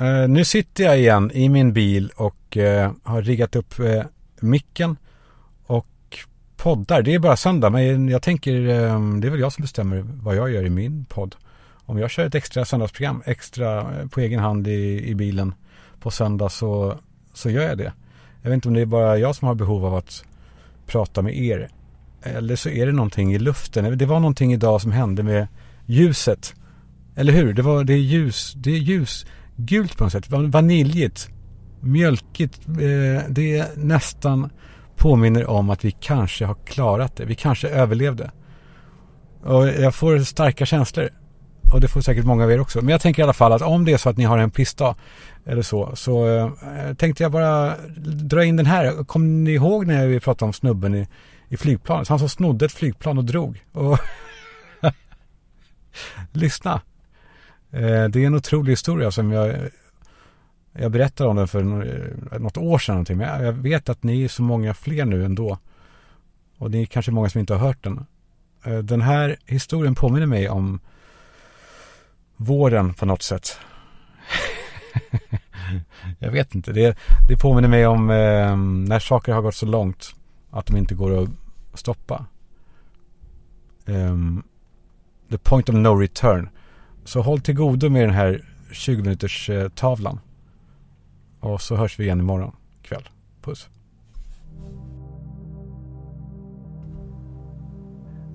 Uh, nu sitter jag igen i min bil och uh, har riggat upp uh, micken och poddar. Det är bara söndag men jag tänker det är väl jag som bestämmer vad jag gör i min podd. Om jag kör ett extra söndagsprogram extra på egen hand i, i bilen på söndag så, så gör jag det. Jag vet inte om det är bara jag som har behov av att prata med er. Eller så är det någonting i luften. Det var någonting idag som hände med ljuset. Eller hur? Det, var, det är ljus. Det är ljus. Gult på något sätt. Vaniljigt. Mjölkigt. Eh, det nästan påminner om att vi kanske har klarat det. Vi kanske överlevde. Och jag får starka känslor. Och det får säkert många av er också. Men jag tänker i alla fall att om det är så att ni har en pissdag eller så. Så eh, tänkte jag bara dra in den här. Kommer ni ihåg när vi pratade om snubben i, i flygplanet? Han som snodde ett flygplan och drog. Och Lyssna. Eh, det är en otrolig historia som jag jag berättade om den för eh, något år sedan någonting. Men jag vet att ni är så många fler nu ändå. Och det är kanske många som inte har hört den. Eh, den här historien påminner mig om våren på något sätt. jag vet inte. Det, det påminner mig om eh, när saker har gått så långt att de inte går att stoppa. Um, the point of no return. Så håll till godo med den här 20 minuters tavlan. Och så hörs vi igen imorgon kväll. Puss.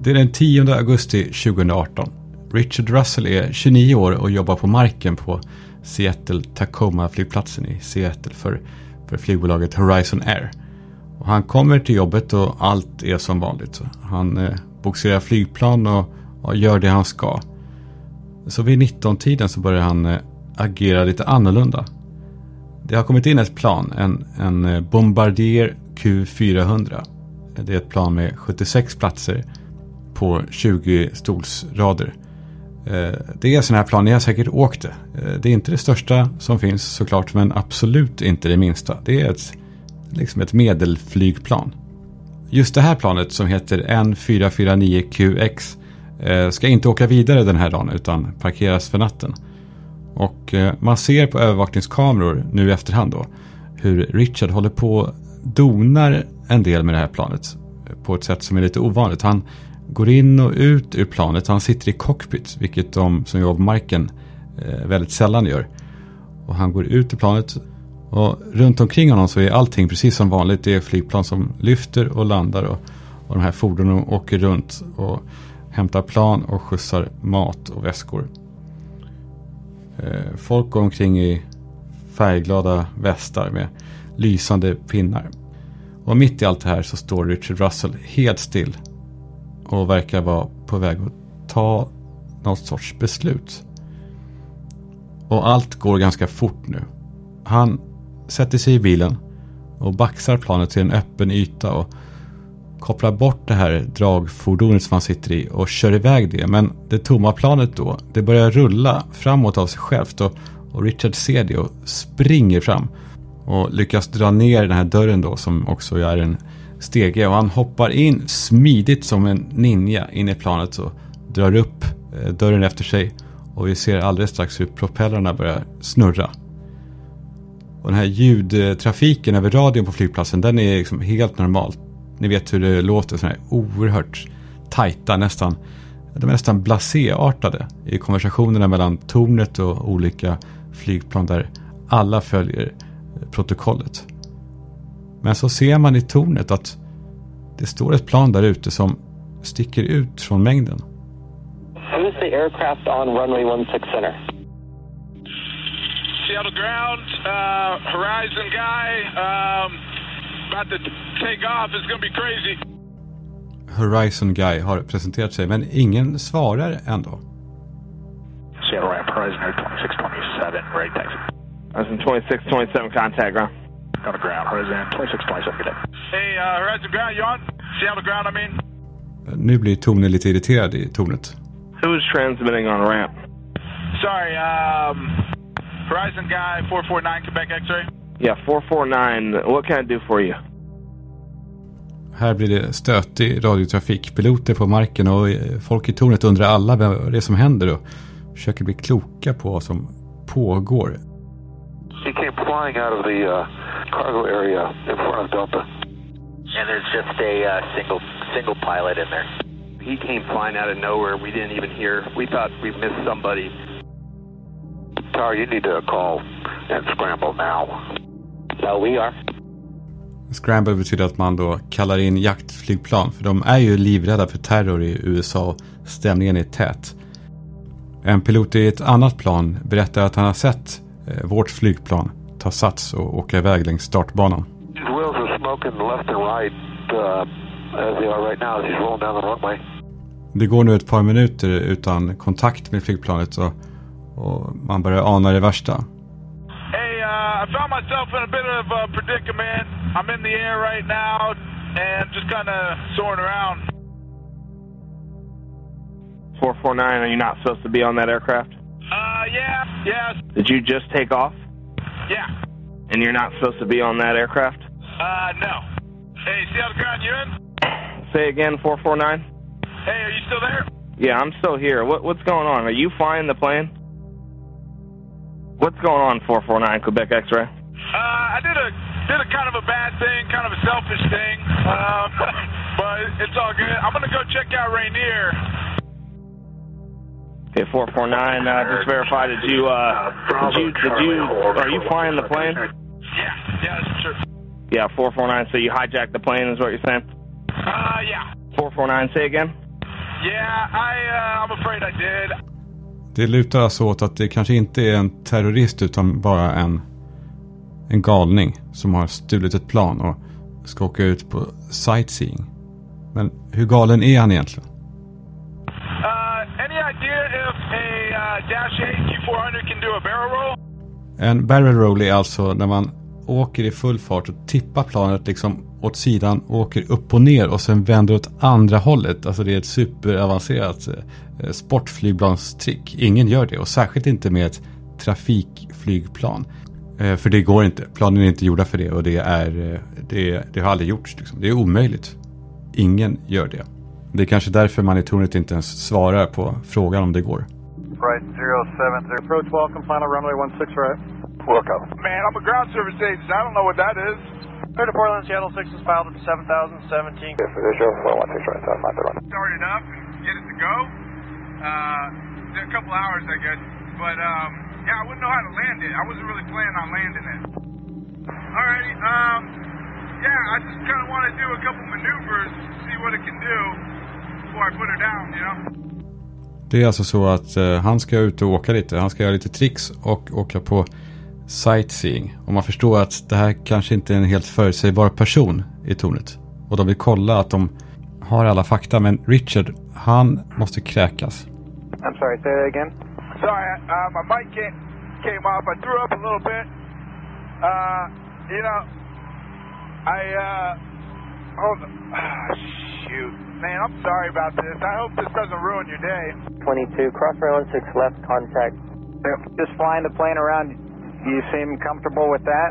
Det är den 10 augusti 2018. Richard Russell är 29 år och jobbar på marken på Seattle Tacoma-flygplatsen i Seattle för, för flygbolaget Horizon Air. Och han kommer till jobbet och allt är som vanligt. Han eh, boxerar flygplan och, och, gör det han ska. Så vid 19-tiden så börjar han eh, agera lite annorlunda. Det har kommit in ett plan, en, en eh, Bombardier Q400. Det är ett plan med 76 platser på 20 stolsrader. Eh, det är sådana här plan, ni har säkert åkt det. Det är inte det största som finns såklart, men absolut inte det minsta. Det är ett, liksom ett medelflygplan. Just det här planet som heter N449QX Eh, ska inte åka vidare den här dagen utan parkeras för natten. Och eh, man ser på övervakningskameror nu i efterhand då hur Richard håller på donar en del med det här planet eh, på ett sätt som är lite ovanligt. Han går in och ut ur planet. Han sitter i cockpit, vilket de som jobbar på marken väldigt sällan gör. Och han går ut ur planet och runt omkring honom så är allting precis som vanligt. Det är flygplan som lyfter och landar och, och de här fordonen åker runt och hämtar plan och skjutsar mat och väskor. Eh, folk går omkring i färgglada västar med lysande pinnar. Och mitt i allt det här så står Richard Russell helt still och verkar vara på väg att ta något sorts beslut. Och allt går ganska fort nu. Han sätter sig i bilen och baxar planet till en öppen yta och kopplar bort det här dragfordonet som han sitter i och kör iväg det. Men det tomma planet då, det börjar rulla framåt av sig självt och, och Richard ser det och springer fram och lyckas dra ner den här dörren då som också är en stege och han hoppar in smidigt som en ninja in i planet och drar upp eh, dörren efter sig. Och vi ser alldeles strax hur propellrarna börjar snurra. Och den här ljudtrafiken över radion på flygplatsen den är liksom helt normalt. Ni vet hur det låter så här oerhört tajta nästan. De är nästan blaséartade i konversationerna mellan tornet och olika flygplan där alla följer protokollet. Men så ser man i tornet att det står ett plan där ute som sticker ut från mängden. Who's the aircraft on runway 16 center? Seattle ground, uh, Horizon guy, um, about to take off. It's gonna be crazy. Horizon Guy har presenterat sig, men ingen svarar ändå. Seattle ramp, Horizon Air 2627, ready taxi. Horizon 2627, contact ground. On the ground, Horizon 2627, good day. Hey, uh, Horizon ground, you on? Seattle ground, I mean. Nu blir Tone lite irriterad i tornet. Who's transmitting on ramp? Sorry, um, Horizon guy, 449 Quebec X-ray. Yeah, 449. What can I do for you? Här blir det stötig radiotrafik. Piloter på marken och eh, folk i tornet undrar alla vad det är som händer och försöker bli kloka på vad som pågår. flying out of the uh, cargo area in front of Delta. And there's just a uh, single single pilot in there. He came flying out of nowhere. We didn't even hear. We thought we missed somebody. Tower, you need to call and scramble now. So we are. Scramble betyder att man då kallar in jaktflygplan för de är ju livrädda för terror i USA och stämningen är tät. En pilot i ett annat plan berättar att han har sett eh, vårt flygplan ta sats och åka iväg längs startbanan. Uh. Det går nu ett par minuter utan kontakt med flygplanet och, och man börjar ana det värsta. Hey, uh, I found myself in a bit of a predicament. I'm in the air right now and just kind of soaring around. 449, are you not supposed to be on that aircraft? Uh, yeah, yeah, Did you just take off? yeah. And you're not supposed to be on that aircraft? Uh, no. Hey, see how the ground you're in? Say again, 449? Hey, are you still there? Yeah, I'm still here. What, what's going on? Are you flying the plane? What's going on, 449 Quebec X-ray? Uh, I did a did a kind of a bad thing, kind of a selfish thing, um, but it's all good. I'm gonna go check out Rainier. Okay, 449, uh, just verify, did you, uh, did you, did you, are you flying the plane? Yeah, yeah, that's true. Yeah, 449, so you hijacked the plane is what you're saying? Uh, yeah, 449, say again? yeah. I uh, I'm afraid I did. Det lutar alltså åt att det kanske inte är en terrorist utan bara en, en galning som har stulit ett plan och ska åka ut på sightseeing. Men hur galen är han egentligen? Uh, any idea if a uh, Dash 8 Q400 can do a barrel roll? En barrel roll är alltså när man åker i full fart och tippar planet liksom åt sidan, åker upp och ner och sen vänder åt andra hållet. Alltså det är ett superavancerat eh, sportflygplanstrick. Ingen gör det och särskilt inte med ett trafikflygplan. Eh, för det går inte. Planen är inte gjorda för det och det, är, eh, det, det har aldrig gjorts. Liksom. Det är omöjligt. Ingen gör det. Det är kanske därför man i tornet inte ens svarar på frågan om det går. Right, 070. Approach welcome, final runway 16 right. Welcome. Man, I'm a ground service agent. I don't know what that is. Clear to Portland, Seattle 6 is filed at 7017. Yes, it is 016 right, that's not the run. Started up, get it to go. Uh, a couple hours, I guess. But um, yeah, I wouldn't know how to land it. I wasn't really planning on landing it. Alrighty. Um, yeah, I just kind of want to do a couple maneuvers, see what it can do before I put her down. You know. Det är alltså så att eh, han ska ut och åka lite. Han ska göra lite tricks och åka på sightseeing. Och man förstår att det här kanske inte är en helt förutsägbar person i tornet. Och de vill kolla att de har alla fakta. Men Richard, han måste kräkas. I'm sorry, say that again. Sorry, uh, my mic came, came off. I threw up a little bit. Uh, you know, I, uh, hold on. Ah, shoot. Man, I'm sorry about this. I hope this doesn't ruin your day. 22, cross rail 6 left, contact. Just flying the plane around, you seem comfortable with that?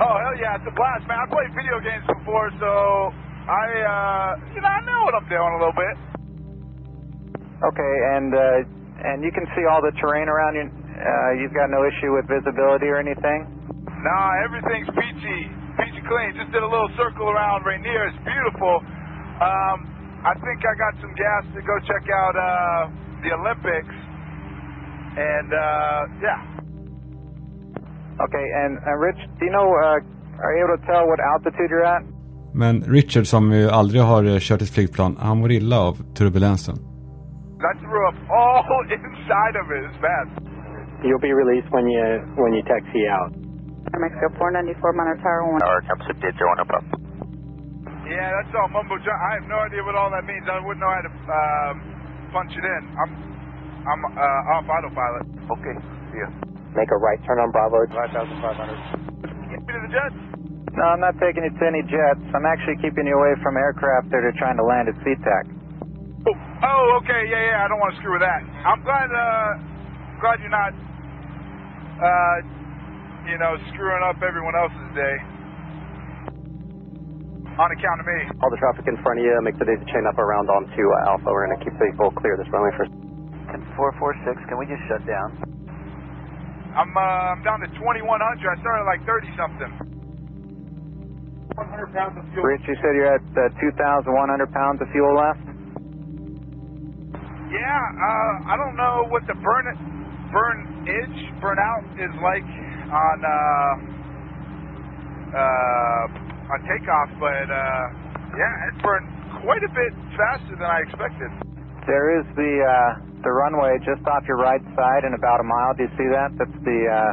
Oh, hell yeah, it's a blast, man. I played video games before, so I, uh, you know, I know what I'm doing a little bit. Okay, and uh, and you can see all the terrain around you. Uh, you've got no issue with visibility or anything. Nah, everything's peachy, peachy clean. Just did a little circle around Rainier. It's beautiful. Um, I think I got some gas to go check out uh, the Olympics. And uh, yeah, Okay, and uh, Rich, do you know? Uh, are you able to tell what altitude you're at? Men Richard som ju aldrig har eh, kört ett flygplan, han mår illa av turbulensen. I threw up all inside of it. It's bad. You'll be released when you when you taxi out. Mexico 494 Monitor Tower 1. Our attempts did join up. Yeah, that's all mumbo jumbo. I have no idea what all that means. I wouldn't know how to um, punch it in. I'm I'm uh, off autopilot. Okay, see ya. Make a right turn on Bravo. 5,500. Get me to the jet. No, I'm not taking you to any jets. I'm actually keeping you away from aircraft that are trying to land at SeaTac. Oh, oh, okay, yeah, yeah. I don't want to screw with that. I'm glad, uh, glad you're not, uh, you know, screwing up everyone else's day. On account of me. All the traffic in front of you, make the daisy chain up around onto uh, Alpha. We're going to keep people clear this runway first. 446, can we just shut down? I'm uh, I'm down to 2100. I started like 30 something. 100 pounds of fuel. Rich, you said you're at uh, 2,100 pounds of fuel left? Yeah, uh, I don't know what the burn burn edge burnout is like on uh, uh, on takeoff, but uh, yeah, it's burned quite a bit faster than I expected. There is the uh, the runway just off your right side in about a mile. Do you see that? That's the uh,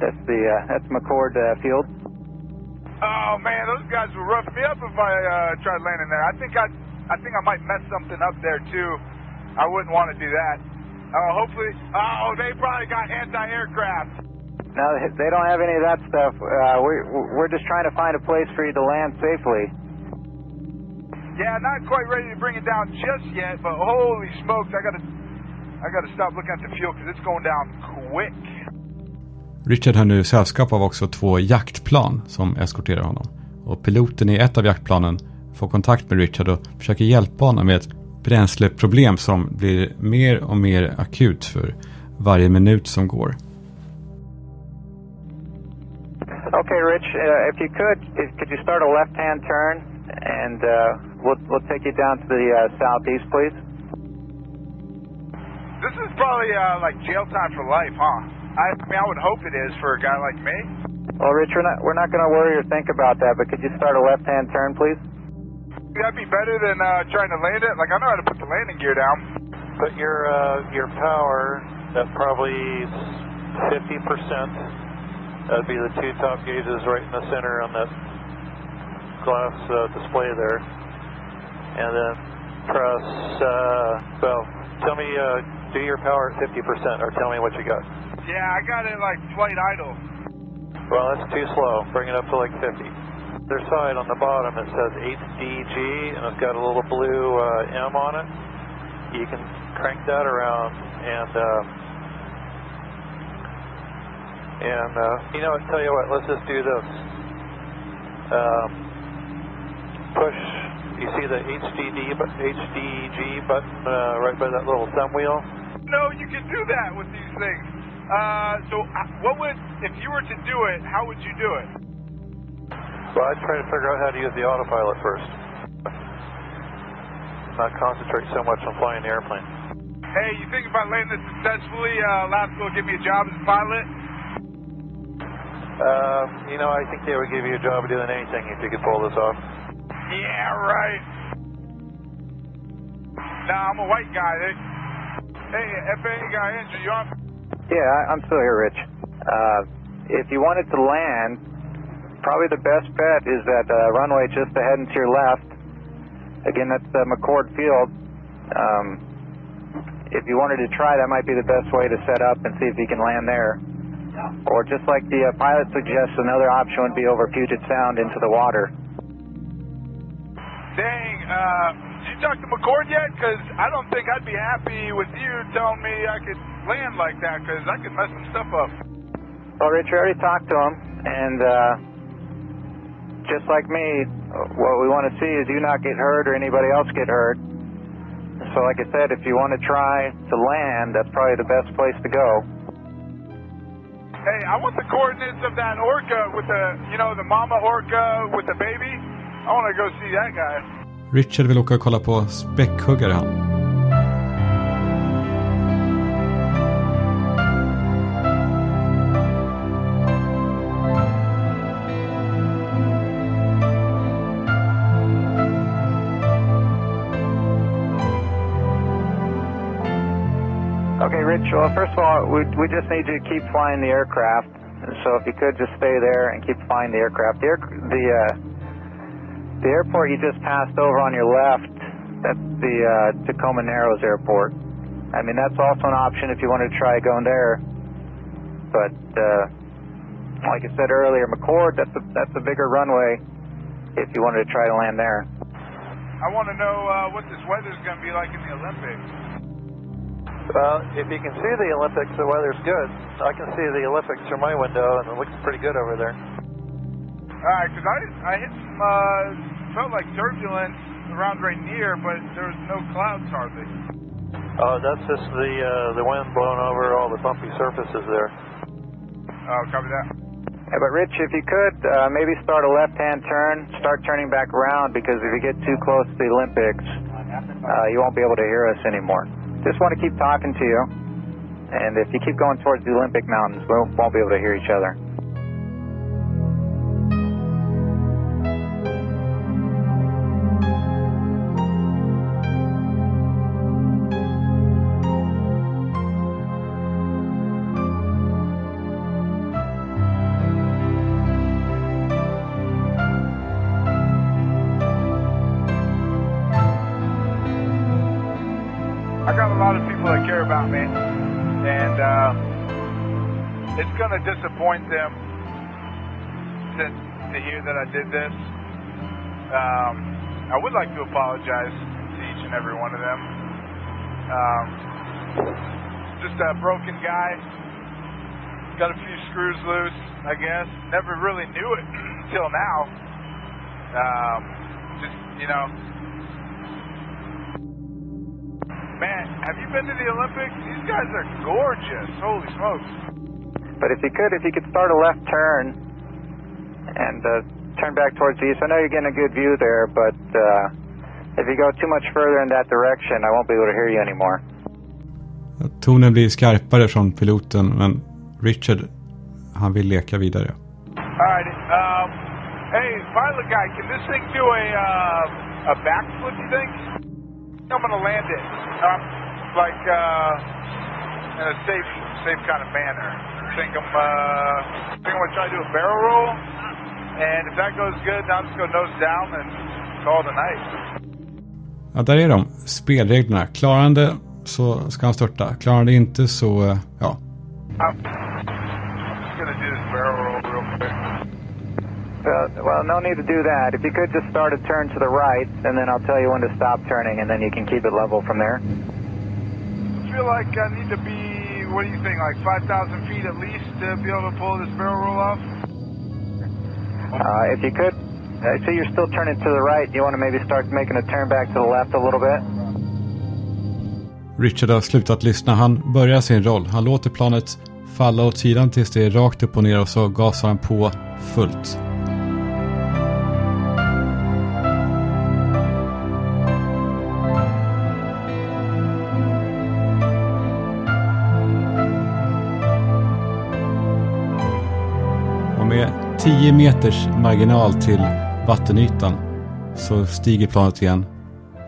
that's the uh, that's McChord uh, Field. Oh man, those guys would rough me up if I uh, tried landing there. I think I, I think I might mess something up there too. I wouldn't want to do that. Uh, hopefully, oh, they probably got anti-aircraft. No, they don't have any of that stuff. Uh, we we're just trying to find a place for you to land safely. Yeah, not quite ready to bring it down just yet, but holy smokes, I gotta, I gotta stop looking at the fuel because it's going down quick. Richard har nu sällskap av också två jaktplan som eskorterar honom. Och piloten i ett av jaktplanen får kontakt med Richard och försöker hjälpa honom med ett bränsleproblem som blir mer och mer akut för varje minut som går. Okay, Rich, uh, if you could, could you start a left-hand turn, and uh, we'll we'll take you down to the uh, southeast, please. This is probably uh, like jail time for life, huh? I, I mean, I would hope it is for a guy like me. Well, Rich, we're not we're not going to worry or think about that, but could you start a left-hand turn, please? That'd be better than uh, trying to land it. Like I know how to put the landing gear down. Put your uh, your power that's probably 50 percent. That'd be the two top gauges right in the center on that glass uh, display there. And then press, uh, well, tell me, uh, do your power at 50% or tell me what you got. Yeah, I got it like flight idle. Well, that's too slow. Bring it up to like 50. Their side on the bottom it says HDG and it's got a little blue uh, M on it. You can crank that around and uh, and uh, you know, tell you what, let's just do this. Um, push. You see the HDD, HDG button uh, right by that little thumb wheel? No, you can do that with these things. Uh, so uh, what would, if you were to do it, how would you do it? Well, I'd try to figure out how to use the autopilot first. Not concentrate so much on flying the airplane. Hey, you think if I land this successfully, uh, Alaska will give me a job as a pilot? Uh, you know, I think they would give you a job doing anything if you could pull this off. Yeah, right. Nah, I'm a white guy. They, hey, FAA guy, Andrew, you on? Yeah, I, I'm still here, Rich. Uh, if you wanted to land, probably the best bet is that uh, runway just ahead and to your left. Again, that's uh, McChord Field. Um, if you wanted to try, that might be the best way to set up and see if you can land there. Or just like the uh, pilot suggests, another option would be over Puget Sound into the water. Dang, uh, did you talk to McChord yet? Because I don't think I'd be happy with you telling me I could land like that because I could mess some stuff up. Well, Rich, we already talked to him, and uh, just like me, what we want to see is you not get hurt or anybody else get hurt. So, like I said, if you want to try to land, that's probably the best place to go. Hey, I want the coordinates of that orca with the, you know, the mama orca with the baby. I want to go see that guy. Richard vill åka och kolla på späckhuggare han. Rich. Well, first of all, we, we just need you to keep flying the aircraft. So if you could just stay there and keep flying the aircraft. The air, the uh, the airport you just passed over on your left. That's the uh, Tacoma Narrows Airport. I mean, that's also an option if you wanted to try going there. But uh, like I said earlier, McChord, that's a that's a bigger runway. If you wanted to try to land there. I want to know uh, what this weather's going to be like in the Olympics. Well, if you can see the Olympics, the weather's good. I can see the Olympics through my window, and it looks pretty good over there. All right, because I, I hit some, uh, felt like turbulence around right near, but there was no clouds hardly. Oh, that's just the uh, the wind blowing over all the bumpy surfaces there. Oh, copy that. Yeah, but Rich, if you could, uh, maybe start a left-hand turn, start turning back around, because if you get too close to the Olympics, uh, you won't be able to hear us anymore. Just want to keep talking to you, and if you keep going towards the Olympic Mountains, we won't be able to hear each other. About me, and uh, it's going to disappoint them to, to hear that I did this. Um, I would like to apologize to each and every one of them. Um, just a broken guy, got a few screws loose, I guess. Never really knew it until now. Um, just you know, Man, have you been to the Olympics? These guys are gorgeous. Holy smokes. But if you could, if you could start a left turn and uh, turn back towards the east. I know you're getting a good view there, but uh, if you go too much further in that direction, I won't be able to hear you anymore. Tonen blir skarpare från piloten men Richard han vill leka vidare. Alright, um, hey, pilot guy, can this thing do a, uh, a backflip, you think? I'm gonna land it, um, like, uh, in a safe, safe kind of manner. I think I'm, uh, I think I'm gonna try to do a barrel roll, and if that goes good, I'm just gonna nose down and call it a night. Ja, där är de. Spelreglerna. Det så ska han störta. Klarar han det inte så, eh, ja. I'm just gonna do this barrel roll real quick. Well, well, no need to do that. If you could just start a turn to the right, and then I'll tell you when to stop turning, and then you can keep it level from there. I feel like I need to be, what do you think, like 5,000 feet at least to be able to pull this barrel roll off? Uh, if you could, I see you're still turning to the right. You want to maybe start making a turn back to the left a little bit? Richard har slutat lyssna. Han börjar sin roll. Han låter planet falla åt sidan tills det är rakt upp och ner och så gasar han på fullt. 10 meters marginal till vattenytan så stiger planet igen.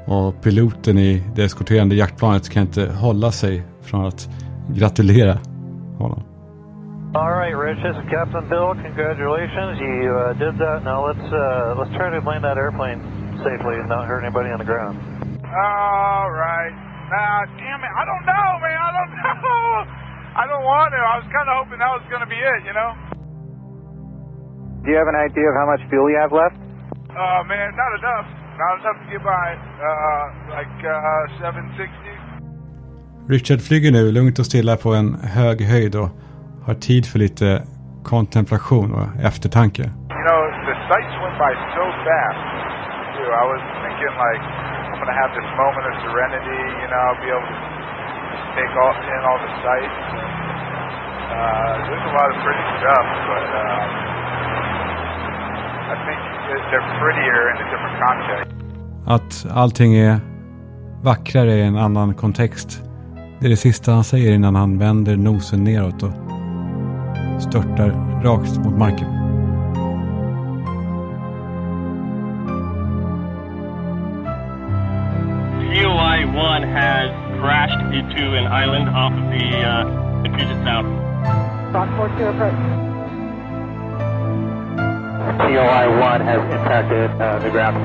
Och piloten i det eskorterande jaktplanet kan inte hålla sig från att gratulera honom. All right, Rich. This is Captain Bill. Congratulations, you uh, did that. Now let's uh, let's try to land that airplane safely and not hurt anybody on the ground. All right. Ah, damn it. I don't know, man. I don't know. I don't want to. I was kind of hoping that was going to be it, you know? Do you have an idea of how much fuel you have left? Oh, man, not enough. Not enough to get by. Uh, like uh, 760. Richard flyger nu lugnt och stilla på en hög höjd och har tid för lite kontemplation och eftertanke. You know, the sights went by so fast, too. I was thinking, like, I'm going to have this moment of serenity, you know, I'll be able to take all, in all the sights. Uh, there's a lot of pretty stuff, but um, Att allting är vackrare i en annan kontext. Det är det sista han säger innan han vänder nosen neråt och störtar rakt mot marken. COI 1 has crashed into an island off of the, uh, the Puget Sound. Rock 42 approach. COI 1 has impacted uh, the ground.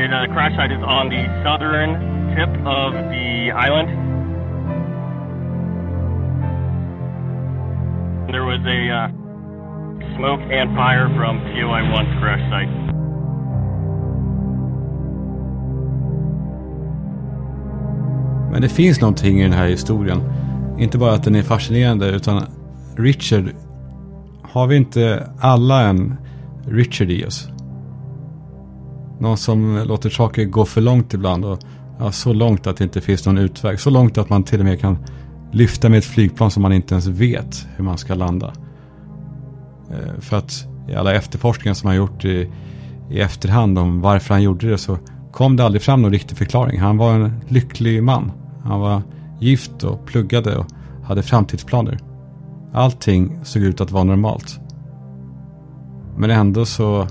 And uh, the crash site is on the southern tip of the island. There was a uh, smoke and fire from POI-1's crash site. Men det finns någonting i den här historien. Inte bara att den är fascinerande utan Richard. Har vi inte alla en Richard i oss? Någon som låter saker gå för långt ibland. Och, ja, så långt att det inte finns någon utväg. Så långt att man till och med kan lyfta med ett flygplan som man inte ens vet hur man ska landa. Eh, för att i alla efterforskningar som han gjort i, i efterhand om varför han gjorde det så kom det aldrig fram någon riktig förklaring. Han var en lycklig man. Han var gift och pluggade och hade framtidsplaner. Allting såg ut att vara normalt. Men ändå så...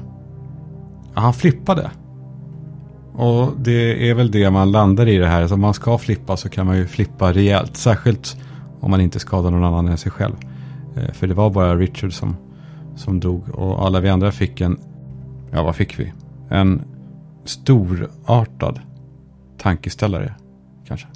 Ja, han flippade. Och det är väl det man landar i det här. Så om man ska flippa så kan man ju flippa rejält. Särskilt om man inte skadar någon annan än sig själv. Eh, för det var bara Richard som, som dog. Och alla vi andra fick en... Ja, vad fick vi? En storartad tankeställare, kanske.